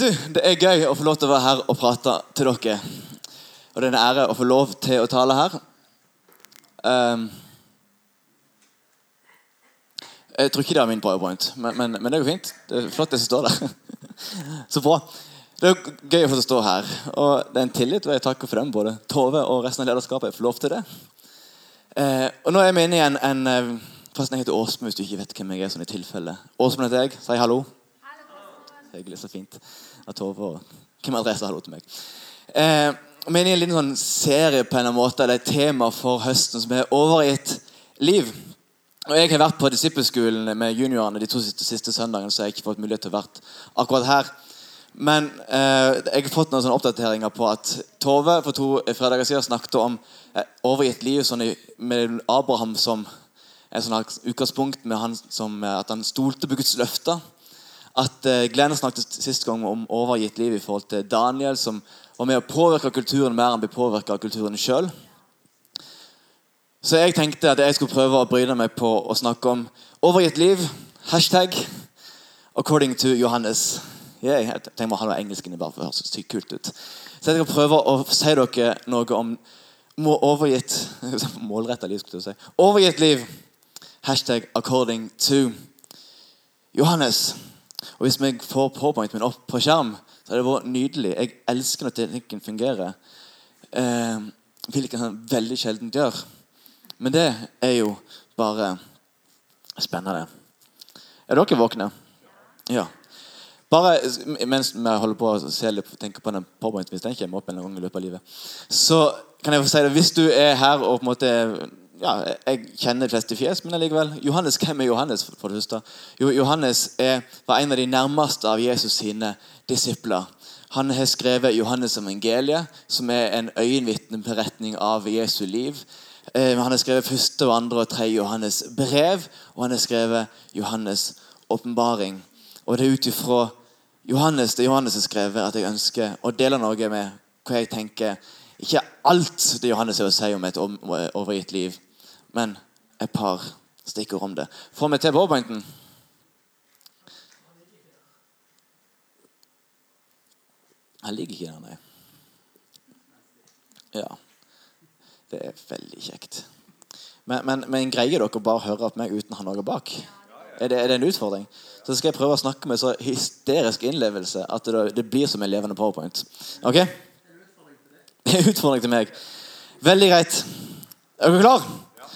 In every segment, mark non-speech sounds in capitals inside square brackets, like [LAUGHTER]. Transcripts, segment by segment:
Du, Det er gøy å få lov til å være her og prate til dere. Og det er en ære å få lov til å tale her. Um, jeg tror ikke det er min powerpoint, men, men, men det går fint. Det er flott, det som står der. [LAUGHS] Så bra. Det er gøy å få stå her. Og det er en tillit, og jeg takker for den. Både Tove og resten av lederskapet Jeg får lov til det. Uh, og nå er vi inne i en, en eh, Forresten, jeg heter Åsmund, hvis du ikke vet hvem jeg er. sånn i tilfelle. Åsmund heter jeg. Si hallo. Hyggelig, så fint at Tove og hvem sa hallo til meg. Eh, vi er i en liten sånn serie på en måte, eller et tema for høsten som er overgitt liv. Og Jeg har vært på disippelskolen med juniorene de to siste, siste søndagene, så jeg har ikke fått mulighet til å være akkurat her. Men eh, jeg har fått noen sånne oppdateringer på at Tove for to fredager siden snakket om eh, overgitt liv sånn med Abraham som et sånn utgangspunkt med han som, eh, at han stolte på Guds løfter at uh, Glenn snakket sist gang om overgitt liv i forhold til Daniel, som var med å påvirke kulturen mer enn ble påvirka av kulturen sjøl. Så jeg tenkte at jeg skulle prøve å bryne meg på å snakke om overgitt liv. Hashtag according to Johannes. Yeah, jeg tenker å ha noe engelsk inni bare for å høres sykt kult ut. Så jeg skal prøve å si dere noe om overgitt [LAUGHS] målretta liv. skulle jeg si. Overgitt liv. Hashtag according to Johannes. Og Hvis vi får powerpointen min opp på skjerm, så hadde det vært nydelig. Jeg elsker når teknikken fungerer. Eh, hvilket han veldig sjelden gjør. Men det er jo bare spennende. Er dere våkne? Ja. Bare mens vi holder på å se litt, tenke på den powerpointen, hvis den kommer opp en gang i løpet av livet, så kan jeg få si det. Hvis du er her og på en måte ja, Jeg kjenner de fleste fjes, men allikevel. Johannes, Hvem er Johannes? for det første? Jo, Johannes er, var en av de nærmeste av Jesus sine disipler. Han har skrevet Johannes' evangeliet, som er en øyenvitneberetning av Jesu liv. Eh, han har skrevet første, og andre og tredje Johannes brev, og han har skrevet Johannes' åpenbaring. Og det er ut ifra Johannes, det Johannes har skrevet, at jeg ønsker å dele noe med hva jeg tenker Ikke alt det Johannes har å si om et overgitt liv, men et par stikkord om det. Får vi til powerpointen? Han ligger ikke der, nei. Ja. Det er veldig kjekt. Men, men, men greier dere bare å høre på meg uten å ha noe bak? Er det, er det, en utfordring? Så skal jeg prøve å snakke med så hysterisk innlevelse at det, det blir som en levende powerpoint. Ok? Det [LAUGHS] er Utfordring til meg. Veldig greit. Er dere klar?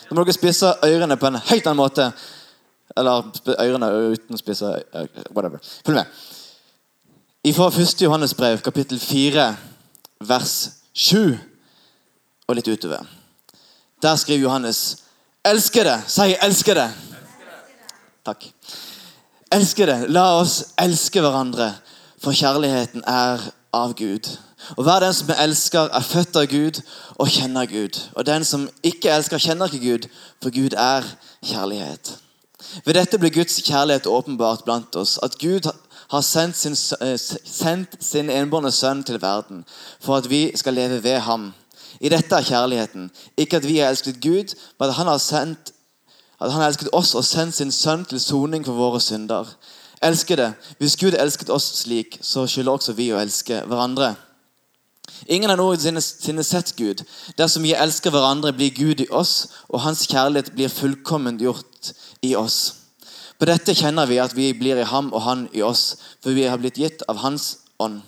Da må dere spisse ørene på en helt annen måte. Eller ørene uten å spisse Whatever. Følg med. Fra 1. Johannes brev, kapittel 4, vers 7 og litt utover. Der skriver Johannes Elsker det! Si 'elsker det'. Takk. Elsker det. La oss elske hverandre, for kjærligheten er av Gud. Og Hver den som elsker, er født av Gud og kjenner Gud. Og den som ikke elsker, kjenner ikke Gud, for Gud er kjærlighet. Ved dette blir Guds kjærlighet åpenbart blant oss. At Gud har sendt sin, eh, sendt sin enbårne sønn til verden for at vi skal leve ved ham. I dette er kjærligheten. Ikke at vi har elsket Gud, men at han har, sendt, at han elsket oss og sendt sin sønn til soning for våre synder. Elskede, hvis Gud elsket oss slik, så skylder også vi å elske hverandre. Ingen har noensinne sett Gud. Dersom vi elsker hverandre, blir Gud i oss, og hans kjærlighet blir fullkomment gjort i oss. På dette kjenner vi at vi blir i ham og han i oss, for vi har blitt gitt av Hans ånd.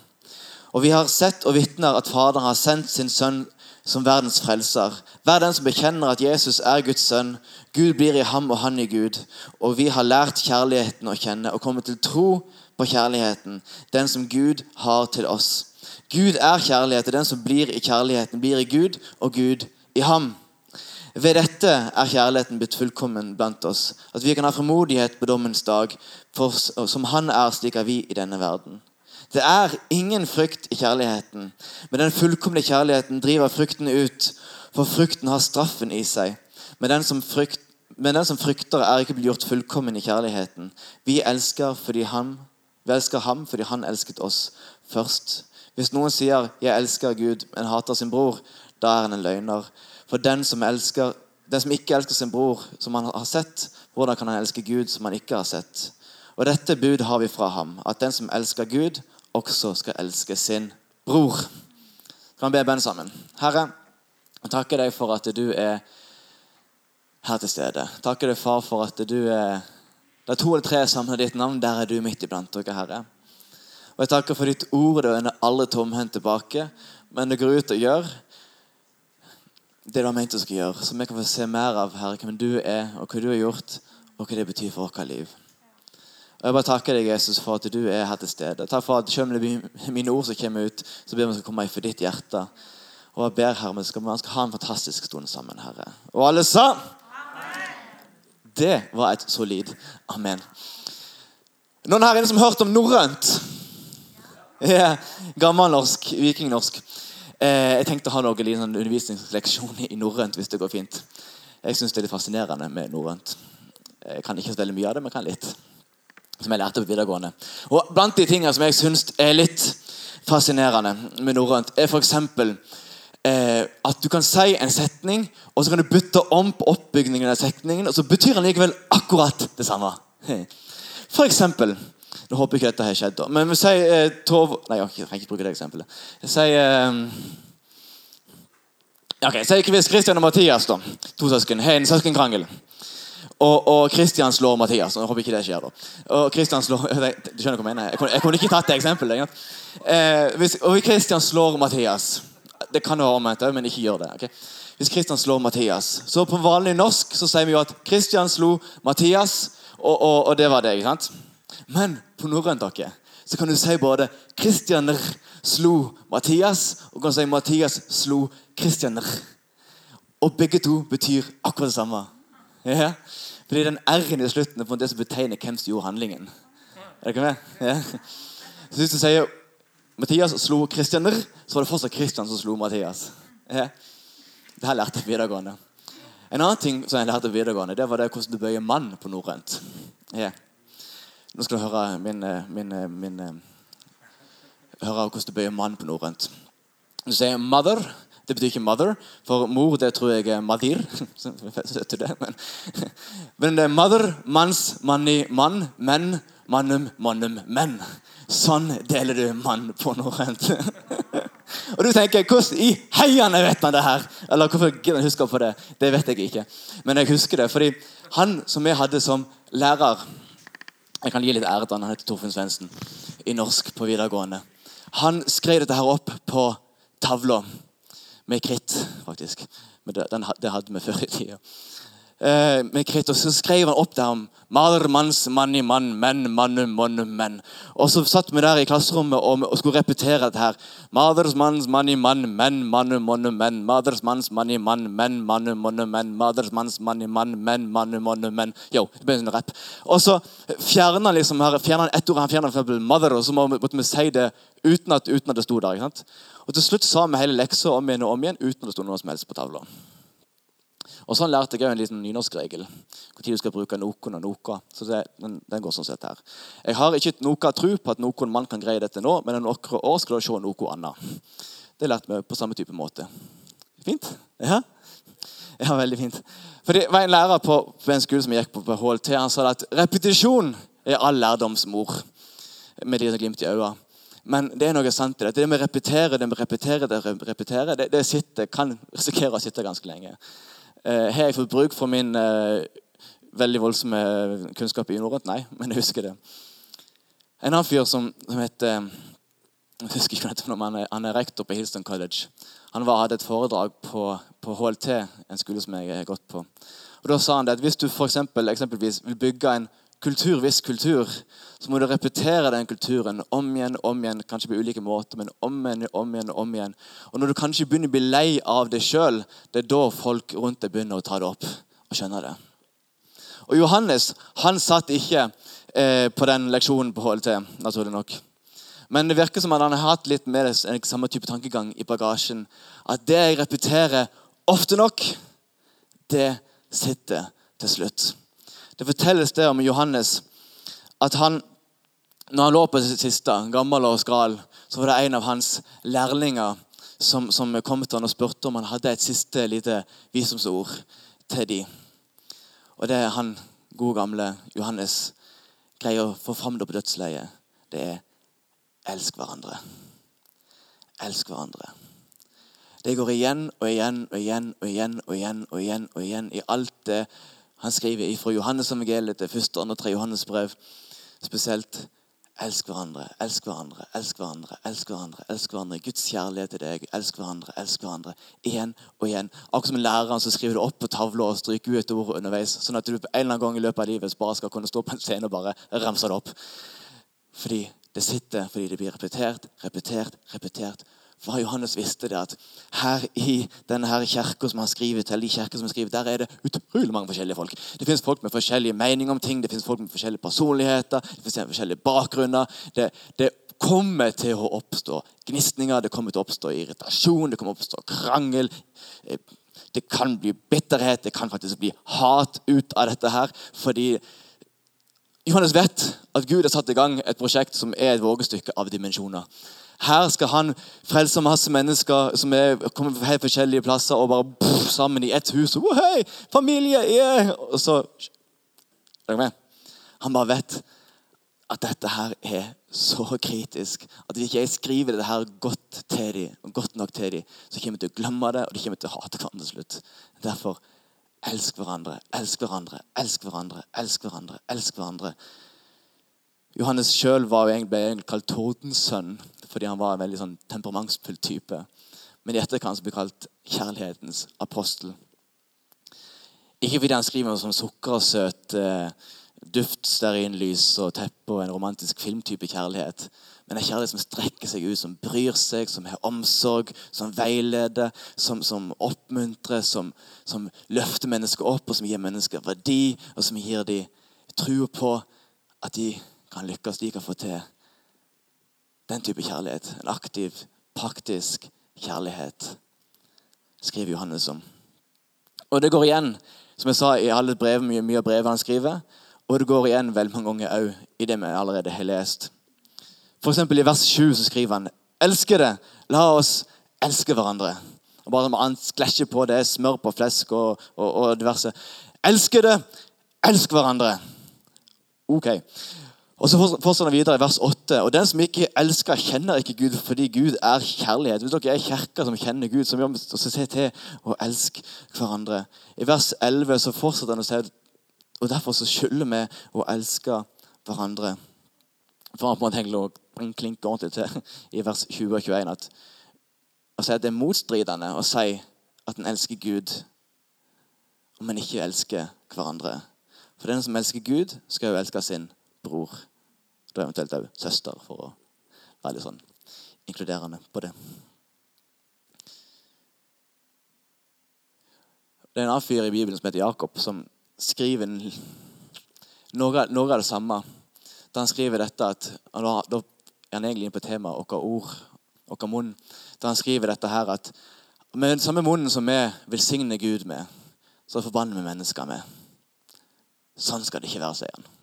Og vi har sett og vitner at Faderen har sendt sin sønn som verdens frelser. Vær den som bekjenner at Jesus er Guds sønn, Gud blir i ham og han i Gud. Og vi har lært kjærligheten å kjenne og kommet til tro på kjærligheten, den som Gud har til oss. Gud er kjærlighet, og den som blir i kjærligheten, blir i Gud, og Gud i ham. Ved dette er kjærligheten blitt fullkommen blant oss, at vi kan ha fremodighet på dommens dag, for som Han er, slik er vi i denne verden. Det er ingen frykt i kjærligheten, men den fullkomne kjærligheten driver frykten ut, for frykten har straffen i seg. Men den som, frykt, men den som frykter, er ikke blitt gjort fullkommen i kjærligheten. Vi elsker, han, vi elsker ham fordi han elsket oss først. Hvis noen sier 'jeg elsker Gud', men hater sin bror, da er han en løgner. For den som, elsker, den som ikke elsker sin bror, som han har sett, hvordan kan han elske Gud, som han ikke har sett? Og dette bud har vi fra ham, at den som elsker Gud, også skal elske sin bror. Kan vi be bønn sammen? Herre, jeg takker deg for at du er her til stede. Takker deg, far, for at du er Det er to eller tre med ditt navn. Der er du midt iblant dere, Herre. Og jeg takker for ditt ord. Det vender alle tomhendt tilbake, men det går ut og gjør det du har ment du skal gjøre. Så vi kan få se mer av Herre, hvem du er, og hva du har gjort, og hva det betyr for vårt liv. Og Jeg bare takker deg, Jesus, for at du er her til stede. Takk for at selv om det blir mine ord som kommer ut, så ber vi skal komme fra ditt hjerte. Og jeg ber Herre, vi skal, vi skal ha en fantastisk stund sammen, Herre. Og alle sa Det var et solid amen. Noen her inne som har hørt om norrønt? Ja, Gammelnorsk, vikingnorsk. Eh, jeg tenkte å ha noen sånn undervisningsleksjon i norrønt hvis det går fint. Jeg syns det er litt fascinerende med norrønt. Jeg kan ikke så veldig mye av det, men kan litt. Som jeg lærte på videregående. Og Blant de tingene som jeg syns er litt fascinerende med norrønt, er f.eks. Eh, at du kan si en setning, og så kan du bytte om på oppbygningen av setningen, og så betyr den likevel akkurat det samme. [LAUGHS] For eksempel Nå håper jeg ikke dette har skjedd, da. Men vi sier eh, Tov... Nei, jeg trenger ikke bruke det eksempelet. Jeg sier eh, Ok, Si Kristian og Mathias, da. To søsken. Har en søskenkrangel. Og, og Kristian slår Mathias. Jeg håper ikke det skjer. da. Og Kristian slår, [LAUGHS] Du skjønner hva jeg mener? Jeg kunne, jeg kunne ikke tatt det eksempelet. Eh, hvis, og Kristian slår Mathias Det kan være omvendt òg, men ikke gjør det. Okay? Hvis Kristian slår Mathias, så på vanlig norsk så sier vi jo at Kristian slo Mathias, og, og, og det var det. ikke sant? Men på norrønt så kan du si både Kristianer slo Mathias, og kan si Mathias slo Kristianer. Og begge to betyr akkurat det samme. Ja. Fordi den R-en i slutten er på det som betegner hvem som gjorde handlingen. Er dere med? Ja. Så Hvis du sier Mathias slo Kristianer, så var det fortsatt Kristian som slo Mathias. Ja. Det har jeg jeg på videregående. En annen ting som jeg lærte på videregående, det var det hvordan du bøyer mann på norrønt. Ja. Nå skal du høre min, min, min, høre hvordan du bøyer mann på norrønt. Du sier 'mother'. Det betyr ikke 'mother', for mor det tror jeg er 'madir'. [LAUGHS] men, [LAUGHS] men det er 'mother', manns, manni, mann, menn, mannum, mannum, menn. Sånn deler du mann på norrønt. [LAUGHS] Og du tenker, Hvordan i heiene vet han det her? Eller hvorfor gidder han huske på det? Det vet jeg ikke. Men jeg husker det, fordi han som vi hadde som lærer Jeg kan gi litt ære til han, han heter Torfinn Svendsen. I norsk på videregående. Han skrev dette her opp på tavla med kritt, faktisk. Men det, den, det hadde vi før i tida. Eh, med og Så skrev han opp der om maler, manns, manni, mann, menn, mannum, monnum, menn. Og så satt vi der i klasserommet og, og skulle repetere dette her. Maders, manns, manni, mann, menn, mannum, monnum, menn. Maders, manns, manni, mann, menn, mannum, monnum, menn. Maders, manns, manni, mann, menn, mannum, monnum, menn. Jo, det ble en rapp. Og så fjerner han liksom fjerner han ett ord. Han fjerna f.eks. mother, og så måtte vi si det uten at, uten at det sto der. ikke sant? Og Til slutt sa vi hele leksa om igjen og om igjen uten at det sto noe som helst på tavla. Og Sånn lærte jeg en liten nynorskregel. Når du skal bruke noen og noen. Så det, den, den, går sånn sett her. Jeg har ikke noe tro på at noen mann kan greie dette nå, men om noen år skal du se noe annet. Det lærte vi på samme type måte. Fint? Ja? Ja, veldig fint. For Det var en lærer på, på en skole som jeg gikk på HLT. Han sa at repetisjon er all lærdomsmor. Med de glimt i øynene. Men det er noe sant i det. Det å repetere, det med å repetere, det, repetere, det, det sitter, kan risikere å sitte ganske lenge. Eh, har jeg fått bruk for min eh, veldig voldsomme kunnskap i norrønt? Nei, men jeg husker det. En annen fyr som, som heter jeg husker ikke hva han er, han er rektor på Hilston College. Han var, hadde et foredrag på, på, HLT, en skole som jeg har gått på. Og Da sa han det at hvis du for eksempel, eksempelvis vil bygge en kultur, viss kultur, så må du repetere den kulturen om igjen om igjen, kanskje på ulike måter, men om igjen om igjen. om igjen. Og Når du kanskje begynner å bli lei av det sjøl, det er da folk rundt deg begynner å ta det opp og skjønne det. Og Johannes han satt ikke eh, på den leksjonen på HLT, naturlig nok. Men det virker som at han har hatt litt med det, samme type tankegang i bagasjen. At det jeg repeterer ofte nok, det sitter til slutt. Det fortelles det om Johannes at han, når han lå på sitt siste, gammel og skral, så var det en av hans lærlinger som, som kom til han og spurte om han hadde et siste lite visdomsord til dem. Og det er han gode, gamle Johannes greier å få fram det på dødsleiet. Det er elsk hverandre. Elsk hverandre. Det går igjen og igjen og igjen og igjen og igjen og igjen og igjen i alt det han skriver fra Johannes evangeliet til første, andre, tre Johannes brev. Spesielt elsk hverandre, elsk hverandre, elsk hverandre. elsk hverandre, elsk hverandre. Guds kjærlighet til deg. Elsk hverandre, elsk hverandre. Igjen og igjen. Akkurat som en lærer som skriver det opp på tavla og stryker ut ordet ord underveis. Sånn at du på en eller annen gang i løpet av livet bare skal kunne stå på en scene og bare ramse det opp. Fordi det sitter fordi det blir repetert, repetert, repetert for Johannes visste det at her i denne kirka som han skriver til, de kirker som han skriver, der er det utrolig mange forskjellige folk. Det fins folk med forskjellige meninger om ting, det fins folk med forskjellige personligheter, det finnes forskjellige bakgrunner. Det, det kommer til å oppstå gnisninger, det kommer til å oppstå irritasjon, det kommer til å oppstå krangel. Det kan bli bitterhet, det kan faktisk bli hat ut av dette her. fordi Johannes vet at Gud har satt i gang et prosjekt som er et vågestykke av dimensjoner. Her skal han frelse masse mennesker som er, kommer fra helt forskjellige plasser, og bare pff, sammen i ett hus. Oh, hei, familie, yeah! Og så Han bare vet at dette her er så kritisk at hvis ikke jeg skriver det her godt til dem, godt nok til dem, så kommer de til å glemme det, og de kommer til å hate hverandre til slutt. Derfor elsk hverandre, elsk hverandre, elsk hverandre, elsk hverandre. elsk hverandre. Johannes sjøl ble egentlig kalt tordensønn fordi han var en veldig sånn temperamentsfull type. Men i etterkant blir kalt kjærlighetens apostel. Ikke fordi han skriver noe som sukkersøt eh, duft, stearinlys og teppe og en romantisk filmtype kjærlighet. Men en kjærlighet som strekker seg ut, som bryr seg, som har omsorg, som veileder, som, som oppmuntrer, som, som, løfter mennesker opp, og som gir mennesker verdi, og som gir dem tro på at de kan lykkes, de kan få til den type kjærlighet. En aktiv, praktisk kjærlighet, skriver Johannes om. Og det går igjen, som jeg sa, i alle brev, mye, mye av brevet han skriver. Og det går igjen veldig mange ganger òg i det vi allerede har lest. Eksempel I vers 7 så skriver han Elskede, la oss elske hverandre. Og bare Han sklæsjer på det, smør på flesk og, og, og diverse. Elskede, elsk hverandre. Ok. Og så fortsetter han videre i vers 8. Og den som ikke elsker, kjenner ikke Gud, fordi Gud er kjærlighet. Hvis dere er kirka som kjenner Gud, så må vi se til å elske hverandre. I vers 11 så fortsetter han å si og derfor så skylder vi å elske hverandre. For han på en klinker ordentlig til i vers 20 og 21 at, si at det er motstridende å si at en elsker Gud om en ikke elsker hverandre. For den som elsker Gud, skal jo elske sin bror. Da eventuelt òg søster, for å være litt sånn inkluderende på det. Det er en annen fyr i Bibelen som heter Jakob, som skriver noe, noe av det samme. Da han skriver dette at, Da er han egentlig inne på temaet våre ord, vår munn. Da han skriver dette her at med den samme munnen som vi velsigner Gud med, så forbanner vi mennesker med. Sånn skal det ikke være, sier han.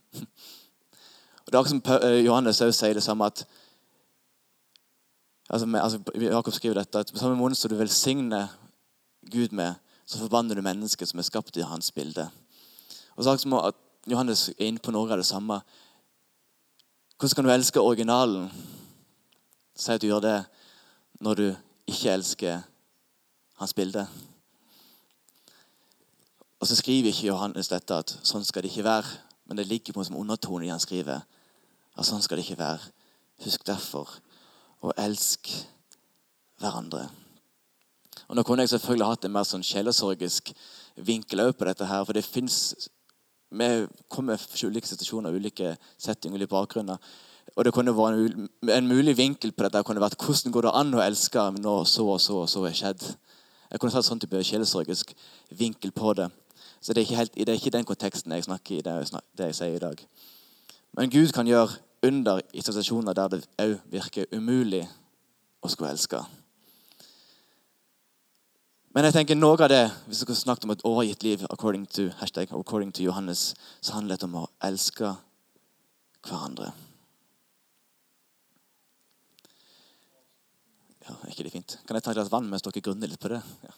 Det er akkurat som eh, Johannes også sier det samme at altså, altså, Jakob skriver dette at på samme måte som du velsigner Gud med, så forbanner du mennesket som er skapt i hans bilde. Og så akkurat at Johannes er inne på noe av det samme. Hvordan kan du elske originalen? Si at du gjør det når du ikke elsker hans bilde. Og så skriver ikke Johannes dette at sånn skal det ikke være. Men det ligger på en som undertone i han skriver. At sånn skal det ikke være. Husk derfor å elske hverandre. Og Nå kunne jeg selvfølgelig hatt en mer sånn sjelesorgisk vinkel på dette. her, for det fins Vi kommer fra ulike situasjoner, ulike settinger, ulike bakgrunner. Og det kunne vært en, en mulig vinkel på dette kunne vært hvordan går det an å elske når så og så og så er skjedd. Jeg kunne tatt sånn type sjelesorgisk vinkel på det. Så det er helt, det er ikke den konteksten jeg snakker i, det jeg, snakker, det jeg sier i dag. Men Gud kan gjøre under i situasjoner der det òg virker umulig å skulle elske. Men jeg tenker noe av det, hvis vi skal snakke om et overgitt liv according to, hashtag, according to Johannes, så handler det om å elske hverandre. Ja, er ikke det fint? Kan jeg ta et glass vann mens dere grunner litt på det? Ja.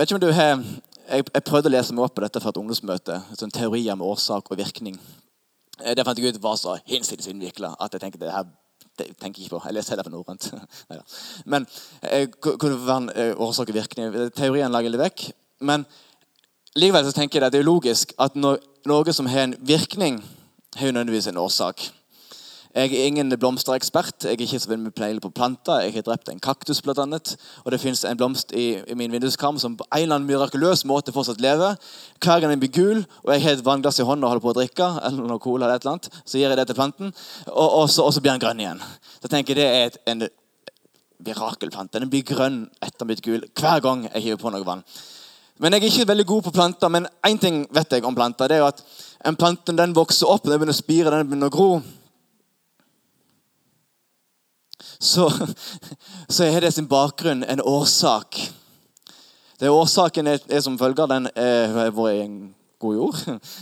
Vet ikke om du har jeg, jeg, prøvde å lese meg opp på dette fra et ungdomsmøte. Sånn teori om årsak og virkning. Eh, Det fant jeg ut var så hinsides innvikla at jeg tenkte det her det tenker jeg ikke på. Jeg leser heller på norrønt. [LAUGHS] Men kunne være eh, årsak og virkning Teorien lager litt vekk. Men likevel så tenker jeg at det er logisk at noe som har en virkning, har jo nødvendigvis en årsak. Jeg er ingen blomsterekspert. Jeg er ikke så veldig pleier på planter. Jeg har drept en kaktus, blant annet. Og det fins en blomst i, i min vinduskarm som på en eller annen mirakuløs måte fortsatt lever. Hver gang den blir gul, og jeg har et vannglass i hånda og holder på å drikke, eller noe cola, eller et eller annet, så gir jeg det til planten, og, og, så, og så blir den grønn igjen. Så tenker jeg det er et, en mirakelplante. Den blir grønn etter mitt gul hver gang jeg hiver på noe vann. Men jeg er ikke veldig god på planter, men én ting vet jeg om planter. det er jo at En plante den vokser opp, den begynner å spire, den begynner å gro så, så er det sin bakgrunn en årsak. Det Årsaken er, er som følger. Den har vært i en god jord.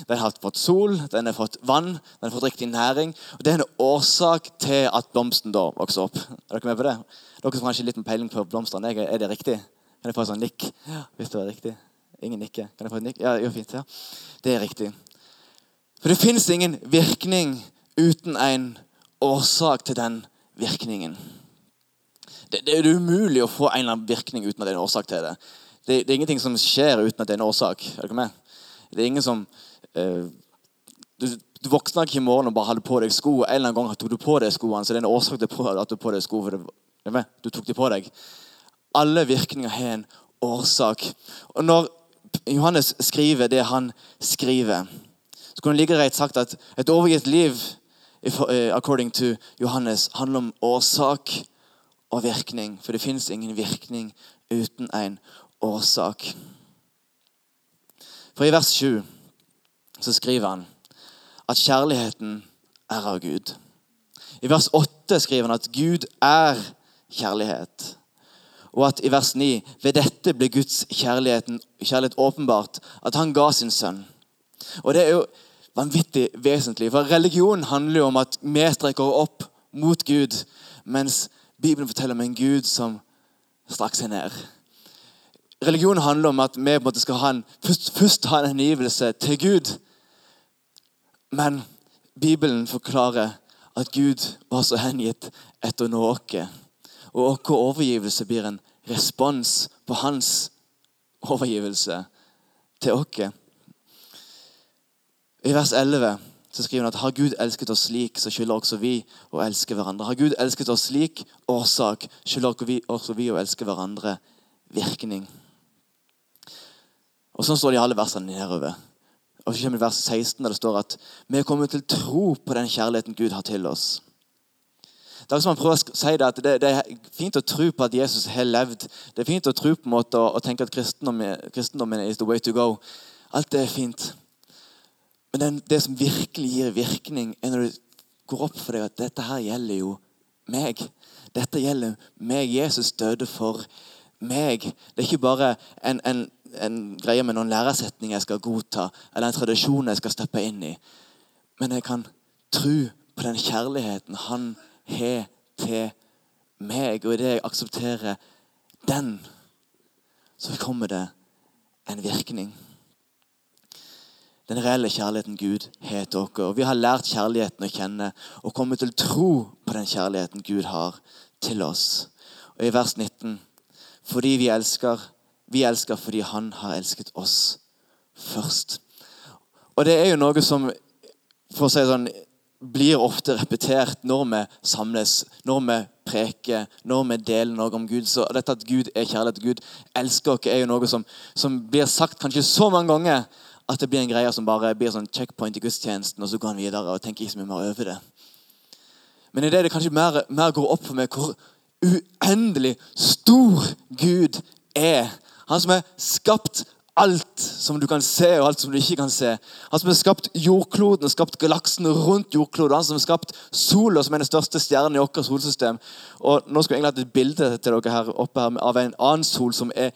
Den har fått sol, den har fått vann, den har fått riktig næring. Og Det er en årsak til at blomsten da vokser opp. Er dere med på det? Dere som har kanskje litt peiling på blomstene. Er det riktig? Kan jeg få et sånt nikk? Hvis det var riktig. Ingen nikker. Kan jeg få et nikk? Ja, jo, fint. ja. Det er riktig. For det fins ingen virkning uten en årsak til den virkningen. Det, det, er umulig å få en eller annen virkning uten at det er en årsak til det. Det, det er ingenting som skjer uten at det er en årsak. Er dere med? Det er ingen som uh, du, du våkner ikke i morgen og bare hadde på deg sko. En eller annen gang tok du på deg skoene, så det er en årsak til at du på deg sko. For det, du tok de på deg. Alle virkninger har en årsak. Og når Johannes skriver det han skriver, så kunne det like greit sagt at et overgitt liv according to Johannes, handler om årsak og virkning. For det fins ingen virkning uten en årsak. For i vers 7 så skriver han at kjærligheten er av Gud. I vers 8 skriver han at Gud er kjærlighet. Og at i vers 9 ved dette ble Guds kjærlighet åpenbart, at han ga sin sønn. Og det er jo vanvittig vesentlig. For religion handler jo om at vi strekker opp mot Gud, mens Bibelen forteller om en Gud som straks er ned. Religion handler om at vi på en måte skal ha en, først, først ha en hengivelse til Gud. Men Bibelen forklarer at Gud var så hengitt etter nå oss. Og vår overgivelse blir en respons på hans overgivelse til oss. I vers 11 så skriver han at har Gud elsket oss slik, så skylder også vi å elske hverandre. Har Gud elsket oss slik, årsak, skylder også vi å elske hverandre virkning. Og Sånn står det i alle versene nedover. Og så kommer det vers 16 der det står at vi er kommet til tro på den kjærligheten Gud har til oss. Det er som han prøver å si det, at det, det, er fint å tro på at Jesus har levd. Det er fint å tro på en måte og, tenke at kristendommen, kristendommen is the way to go. Alt det er fint. Men den, det som virkelig gir virkning, er når det går opp for deg at dette her gjelder jo meg. Dette gjelder meg. Jesus døde for meg. Det er ikke bare en, en, en greie med noen læresetninger jeg skal godta, eller en tradisjon jeg skal steppe inn i. Men jeg kan tro på den kjærligheten han har til meg. Og idet jeg aksepterer den, så kommer det en virkning den reelle kjærligheten Gud har til oss. Og vi har lært kjærligheten å kjenne og kommet til tro på den kjærligheten Gud har til oss. Og i vers 19.: Fordi vi elsker, vi elsker fordi Han har elsket oss først. Og det er jo noe som for å si sånn, blir ofte repetert når vi samles, når vi preker, når vi deler noe om Gud. Så dette at Gud er kjærlighet, Gud elsker oss, er jo noe som, som blir sagt kanskje så mange ganger at det blir en greie som bare blir sånn checkpoint i gudstjenesten, og så går han videre og tenker ikke så mye mer over det. Men i det det kanskje mer, mer går opp for meg hvor uendelig stor Gud er. Han som har skapt alt som du kan se, og alt som du ikke kan se. Han som har skapt jordkloden og skapt galaksen rundt jordkloden. Han som har skapt sola, som er den største stjernen i vårt solsystem. Og Nå skulle jeg egentlig hatt et bilde til dere her oppe her av en annen sol som er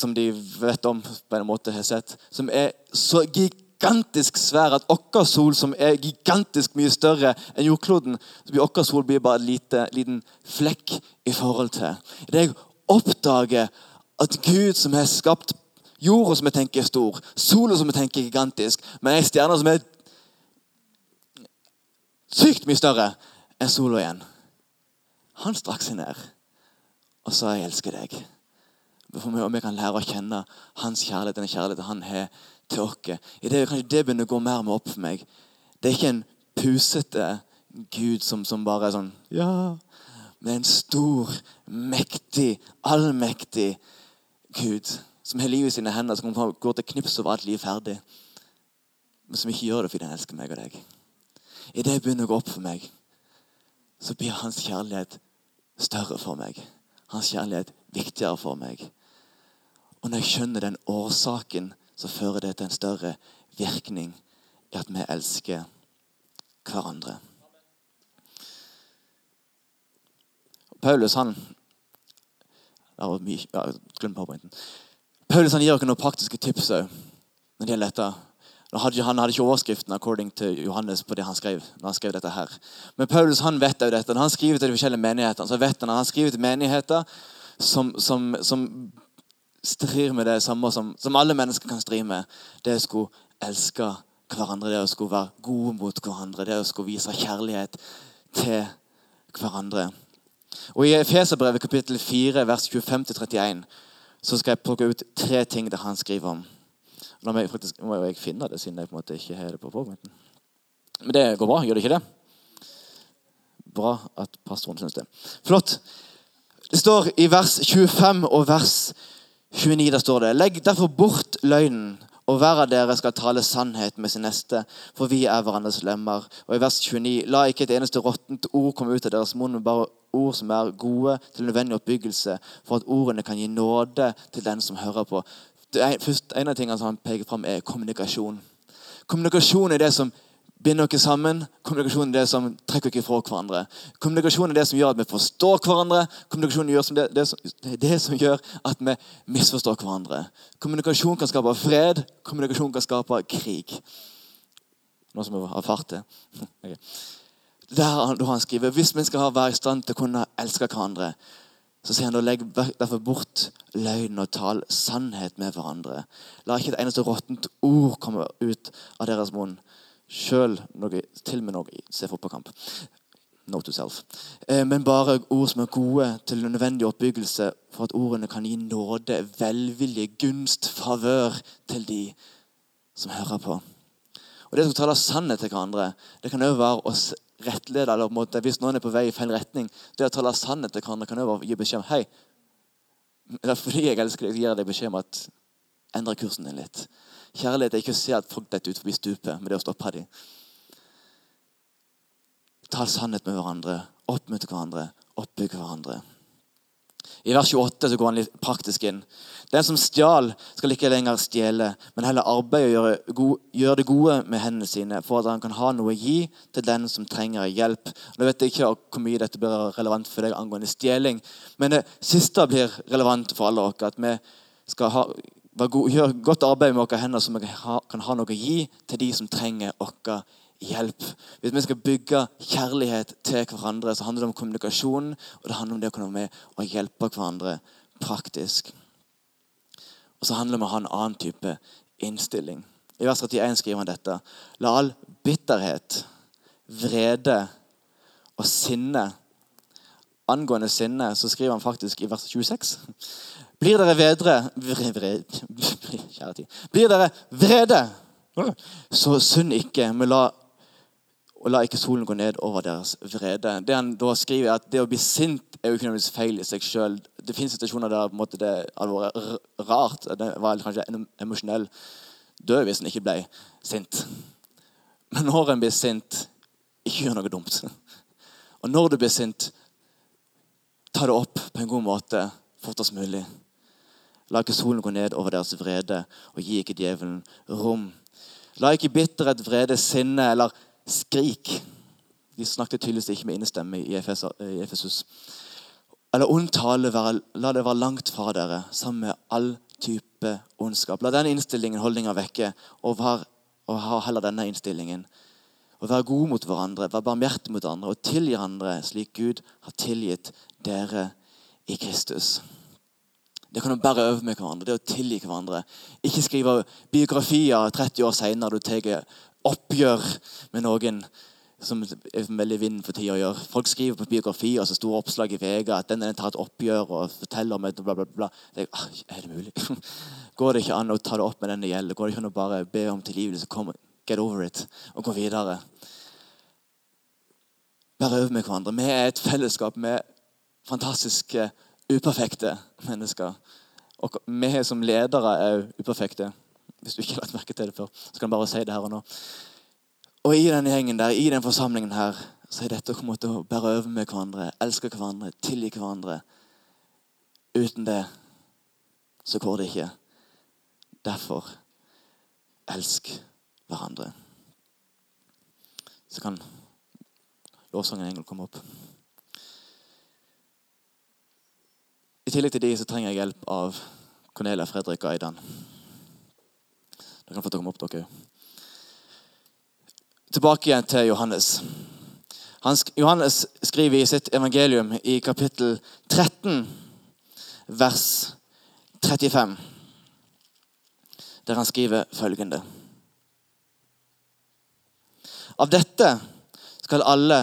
som de vet om, på en måte har sett, som er så gigantisk svær at vår sol, som er gigantisk mye større enn jordkloden, så blir vår sol bare en lite, liten flekk i forhold til. Det jeg oppdager at Gud, som har skapt jorda som jeg tenker er stor, sola som jeg tenker er gigantisk, men ei stjerne som er sykt mye større enn sola igjen. Han strakk seg ned og sa 'jeg elsker deg'. For vi, kan lære å kjenne hans kjærlighet, den kjærligheten han har til oss. I det, kanskje det begynner å gå mer med opp for meg. Det er ikke en pusete Gud som, som bare er sånn Ja. Men en stor, mektig, allmektig Gud som har livet i sine hender, som går til knips over alt liv ferdig. Men som ikke gjør det fordi han elsker meg og deg. I det begynner å gå opp for meg, så blir hans kjærlighet større for meg. Hans kjærlighet viktigere for meg. Og når jeg skjønner den årsaken, så fører det til en større virkning i at vi elsker hverandre. Paulus han ja, Paulus han gir oss noen praktiske tips òg når det gjelder dette. Han hadde ikke overskriften according til Johannes på det han skrev. når han skrev dette her. Men Paulus han vet jo dette. Når han skriver til de forskjellige menighetene, så vet han at han skriver til menigheter som, som, som strir med det samme som, som, alle mennesker kan stri med. Det å skulle elske hverandre, det å skulle være gode mot hverandre, det å skulle vise kjærlighet til hverandre. Og I Efeserbrevet kapittel 4, vers 25-31 så skal jeg plukke ut tre ting der han skriver om. Nå må jeg, faktisk, må jeg finne det, siden jeg på en måte ikke har det på powerpointen. Men det går bra, gjør det ikke det? Bra at pastoren syns det. Flott. Det står i vers 25 og vers 29 der står det Legg derfor bort løgnen, og hver av dere skal tale sannhet med sin neste, for vi er hverandres lemmer. Og i vers 29 La ikke et eneste råttent ord komme ut av deres munn, men bare ord som er gode til nødvendig oppbyggelse, for at ordene kan gi nåde til den som hører på det først, En av tingene som han peker fram, er kommunikasjon. Kommunikasjon er det som binder dere sammen. Kommunikasjon er det som trekker dere fra hverandre. Kommunikasjon er det som gjør at vi forstår hverandre. Kommunikasjon er det, det, som, det, det gjør at vi misforstår hverandre. Kommunikasjon kan skape fred. Kommunikasjon kan skape krig. Nå som vi har fart til. [LAUGHS] Okay. Der han skriver hvis vi skal være i stand til å kunne elske hverandre, så sier han da legg derfor bort løgn og tal sannhet med hverandre. La ikke et eneste råttent ord komme ut av deres munn. Sjøl til og med noe Se fotballkamp. Note to self. Eh, men bare ord som er gode til nødvendig oppbyggelse for at ordene kan gi nåde, velvilje, gunst, favør til de som hører på. Og Det å tale sannhet til hverandre, det kan også være å rettlede, eller måte, hvis noen er på vei i feil retning. Det å tale sannhet til hverandre kan også gi beskjed om hei, det er fordi jeg elsker deg, gir jeg deg beskjed om at endre kursen din litt. Kjærlighet er ikke å se at folk detter ut forbi stupet, men det å stoppe dem. Tal sannhet med hverandre, oppmuntre hverandre, oppbygge hverandre. I vers 28 så går han litt praktisk inn. Den som stjal, skal ikke lenger stjele, men heller arbeide og gjøre, god, gjøre, det gode med hendene sine, for at han kan ha noe å gi til den som trenger hjelp. Nå vet jeg ikke hvor mye dette blir relevant for deg angående stjeling, men det siste blir relevant for alle dere. At vi skal ha, gjøre godt arbeid med våre hender, så vi kan ha noe å gi til de som trenger vår hjelp. Hvis vi skal bygge kjærlighet til hverandre, så handler det om kommunikasjon, og det handler om det å kunne være med og hjelpe hverandre praktisk. Og så handler det om å ha en annen type innstilling. I vers 31 skriver han dette. La all bitterhet, vrede og sinne Angående sinne så skriver han faktisk i vers 26. Blir dere vedre vred, vred, Blir dere vrede, så synd ikke, men la og la ikke solen gå ned over deres vrede. Det han da skriver er at det å bli sint er jo ikke nødvendigvis feil i seg sjøl. Det finnes situasjoner der måte, det hadde vært rart. Det var kanskje en emosjonell død hvis en ikke ble sint. Men når en blir sint, ikke gjør noe dumt. Og når du blir sint, ta det opp på en god måte fortest mulig. La ikke solen gå ned over deres vrede, og gi ikke djevelen rom. La ikke bitterhet, vrede, sinne eller skrik. De snakket tydeligvis ikke med innestemme i Efesus. Eller ond tale, la det være langt fra dere, sammen med all type ondskap. La denne innstillingen holdninga vekke, og, var, og ha heller denne innstillingen. Og være gode mot hverandre, vær barmhjertige mot andre og tilgi andre slik Gud har tilgitt dere i Kristus. Det kan du bare øve med hverandre. Det å tilgi hverandre. Ikke skrive biografier 30 år seinere du tar oppgjør med noen som er veldig vind for tida å gjøre. Folk skriver på biografier så store oppslag i VG at den, den tar et oppgjør og forteller om et bla, bla, bla. Det, er, er det mulig? [LAUGHS] Går det ikke an å ta det opp med den det gjelder? Går det ikke an å bare be om tilgivelse? Kom, get over it og gå videre? Bare øve med hverandre. Vi er et fellesskap med fantastiske, uperfekte mennesker. Og vi som ledere er uperfekte. Hvis du ikke har lagt merke til det før, så kan du bare si det her og nå. Og i denne gjengen der, i den forsamlingen her, så er dette å komme til å bære over med hverandre, elske hverandre, tilgi hverandre. Uten det så går det ikke. Derfor elsk hverandre. Så kan lovsangen engel komme opp. I tillegg til de så trenger jeg hjelp av Cornelia Fredrik og Aidan. Dere kan få komme opp, dere Tilbake igjen til Johannes. Han, Johannes skriver i sitt evangelium i kapittel 13, vers 35, der han skriver følgende Av dette skal alle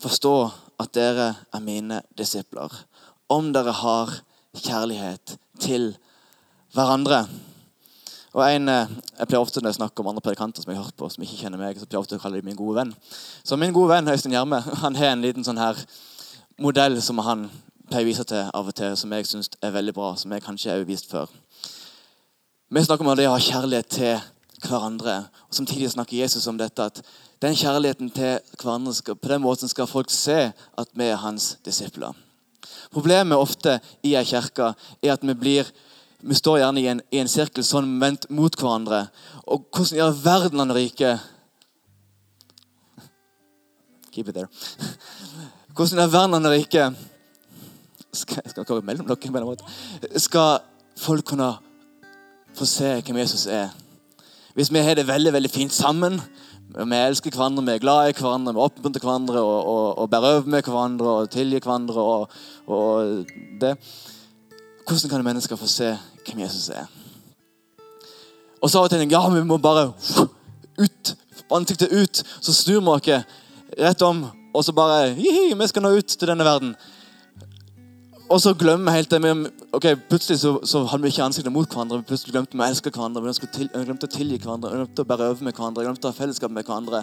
forstå at dere er mine disipler, om dere har kjærlighet til hverandre. Og en, eh, Jeg pleier ofte når jeg snakker om andre predikanter som jeg har hørt på, som ikke kjenner meg, så pleier jeg ofte å kalle dem min gode venn. Så min gode venn Øystein Gjerme [LAUGHS] han har en liten sånn her modell som han pleier å vise til av og til, som jeg syns er veldig bra, som jeg kanskje har vist før. Vi snakker om det å ha kjærlighet til hverandre. og Samtidig snakker Jesus om dette at den kjærligheten til hverandre på den måten skal folk se at vi er hans disipler. Problemet ofte i ei kirke er at vi blir vi står gjerne i en, i en sirkel sånn vendt mot hverandre. Og hvordan i all verden han rike Keep it there. Hvordan i all verden han rike skal, skal gå mellom dere Skal folk kunne få se hvem Jesus er? Hvis vi har det veldig veldig fint sammen, vi elsker hverandre, vi er glad i hverandre, vi oppmuntrer hverandre og, og, og berøver med hverandre og tilgir hverandre og, og det hvordan kan mennesker få se hvem Jesus er? Og så av og til ja, vi må bare ut, ansiktet ut. Så snur vi oss rett om, og så bare vi skal nå ut til denne verden. Og så glemmer vi helt det. med, ok, Plutselig så, så hadde vi ikke ansiktet mot hverandre. Vi plutselig glemte vi å elske hverandre, vi glemte å tilgi hverandre, vi glemte å bære over med hverandre, vi glemte å ha fellesskap med hverandre.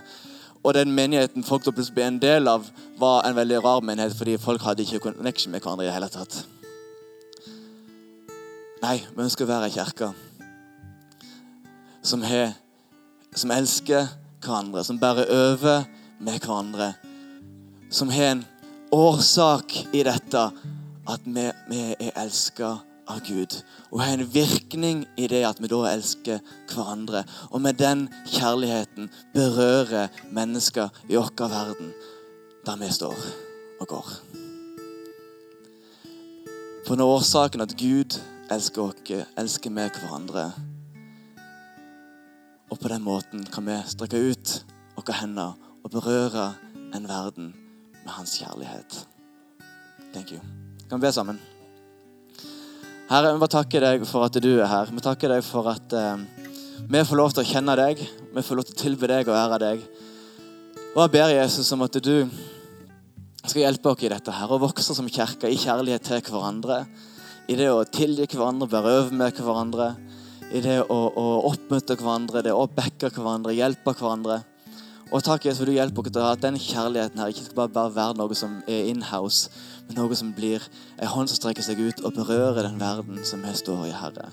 Og den menigheten folk da plutselig ble en del av, var en veldig rar menighet, fordi folk hadde ikke connection med hverandre i det hele tatt. Nei, vi ønsker å være ei kirke som, som elsker hverandre, som bærer over med hverandre. Som har en årsak i dette at vi, vi er elska av Gud. Og har en virkning i det at vi da elsker hverandre. Og med den kjærligheten berører mennesker i vår verden der vi står og går. For når årsaken at Gud elsker oss, elsker vi hverandre. Og på den måten kan vi strekke ut våre hender og berøre en verden med hans kjærlighet. Thank you. Kan vi be sammen? Herre, vi må takker deg for at du er her. Vi takker deg for at eh, vi får lov til å kjenne deg. Vi får lov til å tilby deg og ære deg. Og jeg ber Jesus om at du skal hjelpe oss i dette her, og vokse som kirke i kjærlighet til hverandre i det å tilgi hverandre, berøve med hverandre, i det å, å oppmuntre hverandre, det å backe hverandre, hjelpe hverandre. Og takk Jesus for du hjelper oss til at den kjærligheten her ikke skal bare, bare være noe som er in-house, men noe som blir en hånd som strekker seg ut og berører den verden som vi står i, Herre.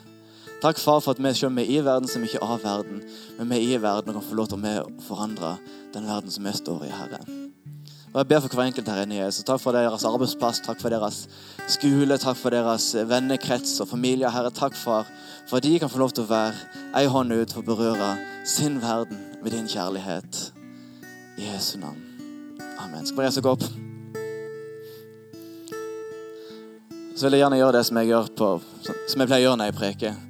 Takk, far, for at vi selv er i verden som ikke er av verden, men vi er i verden og kan få lov til å forandre den verden som vi står i, Herre. Og Jeg ber for hver enkelt her inne. Jesus. Takk for deres arbeidsplass, takk for deres skole, takk for deres vennekrets og familie. Herre, takk Far, for at de kan få lov til å være ei hånd ut for å berøre sin verden med din kjærlighet. I Jesu navn. Amen. Skal vi reise oss opp? Så vil jeg gjerne gjøre det som jeg, gjør på, som jeg pleier å gjøre når jeg preker.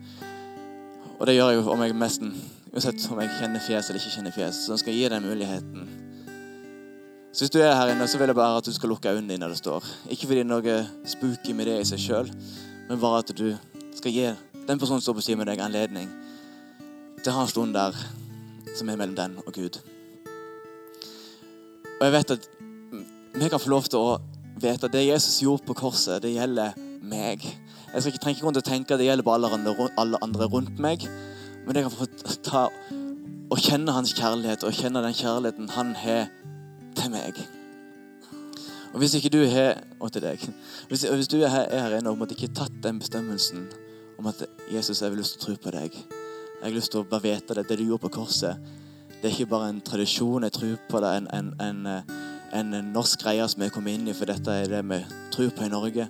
Og det gjør jeg om jeg nesten Uansett om jeg kjenner fjes eller ikke kjenner fjes, så skal jeg gi deg muligheten så hvis du er her inne, så vil jeg bare at du skal lukke øynene dine når det står. Ikke fordi det er noe spooky med det i seg sjøl, men bare at du skal gi den personen som står på siden med deg, anledning til å ha en stund der som er mellom den og Gud. Og jeg vet at vi kan få lov til å vite at det Jesus gjorde på korset, det gjelder meg. Jeg skal ikke trenger ikke rundt og tenke at det gjelder bare alle andre rundt meg. Men jeg kan få ta og kjenne hans kjærlighet og kjenne den kjærligheten han har til meg. Og Hvis ikke du har og til deg, hvis, hvis du er her, er inne og ikke tatt den bestemmelsen om at Jesus, jeg vil lyst til å tro på deg Jeg har lyst til å bare vite det, det du gjorde på korset. Det er ikke bare en tradisjon. Jeg tror på det, en, en, en, en norsk greie som jeg kom inn i, for dette er det vi tror på i Norge.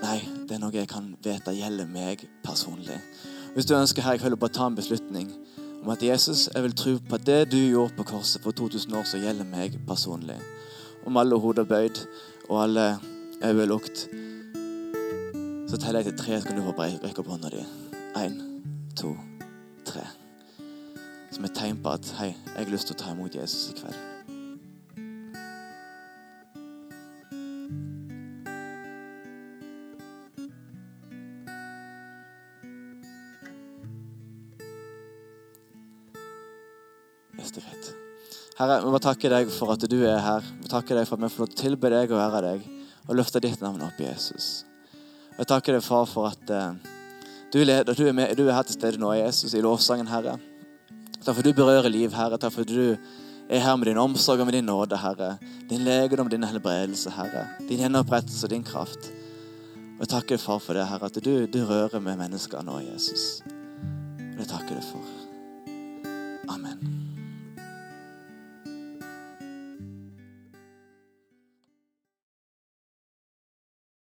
Nei, det er noe jeg kan vite gjelder meg personlig. Hvis du ønsker her, jeg å bare ta en beslutning om at Jesus, jeg vil tro på at det du gjorde på korset for 2000 år så gjelder meg personlig. Om alle hoder bøyd og alle øyne lukt, så teller jeg til tre, så kan du få rekke opp hånda di. Én, to, tre. Som et tegn på at hei, jeg har lyst til å ta imot Jesus i kveld. Herre, vi må takke deg for at du er her. Vi takker deg for at vi får lov til å tilbe deg og ære deg og løfte ditt navn opp, Jesus. Og Jeg takker deg, far, for at uh, du, leder, du, er med, du er her til stede nå, Jesus, i lovsangen, Herre. Takk for du berører liv, Herre. Takk for du er her med din omsorg og med din nåde, Herre. Din legedom, din helbredelse, Herre. Din gjenopprettelse og din kraft. Og Jeg takker far, for det, Herre, at du, du rører med mennesker nå, Jesus. Og det takker deg for. Amen.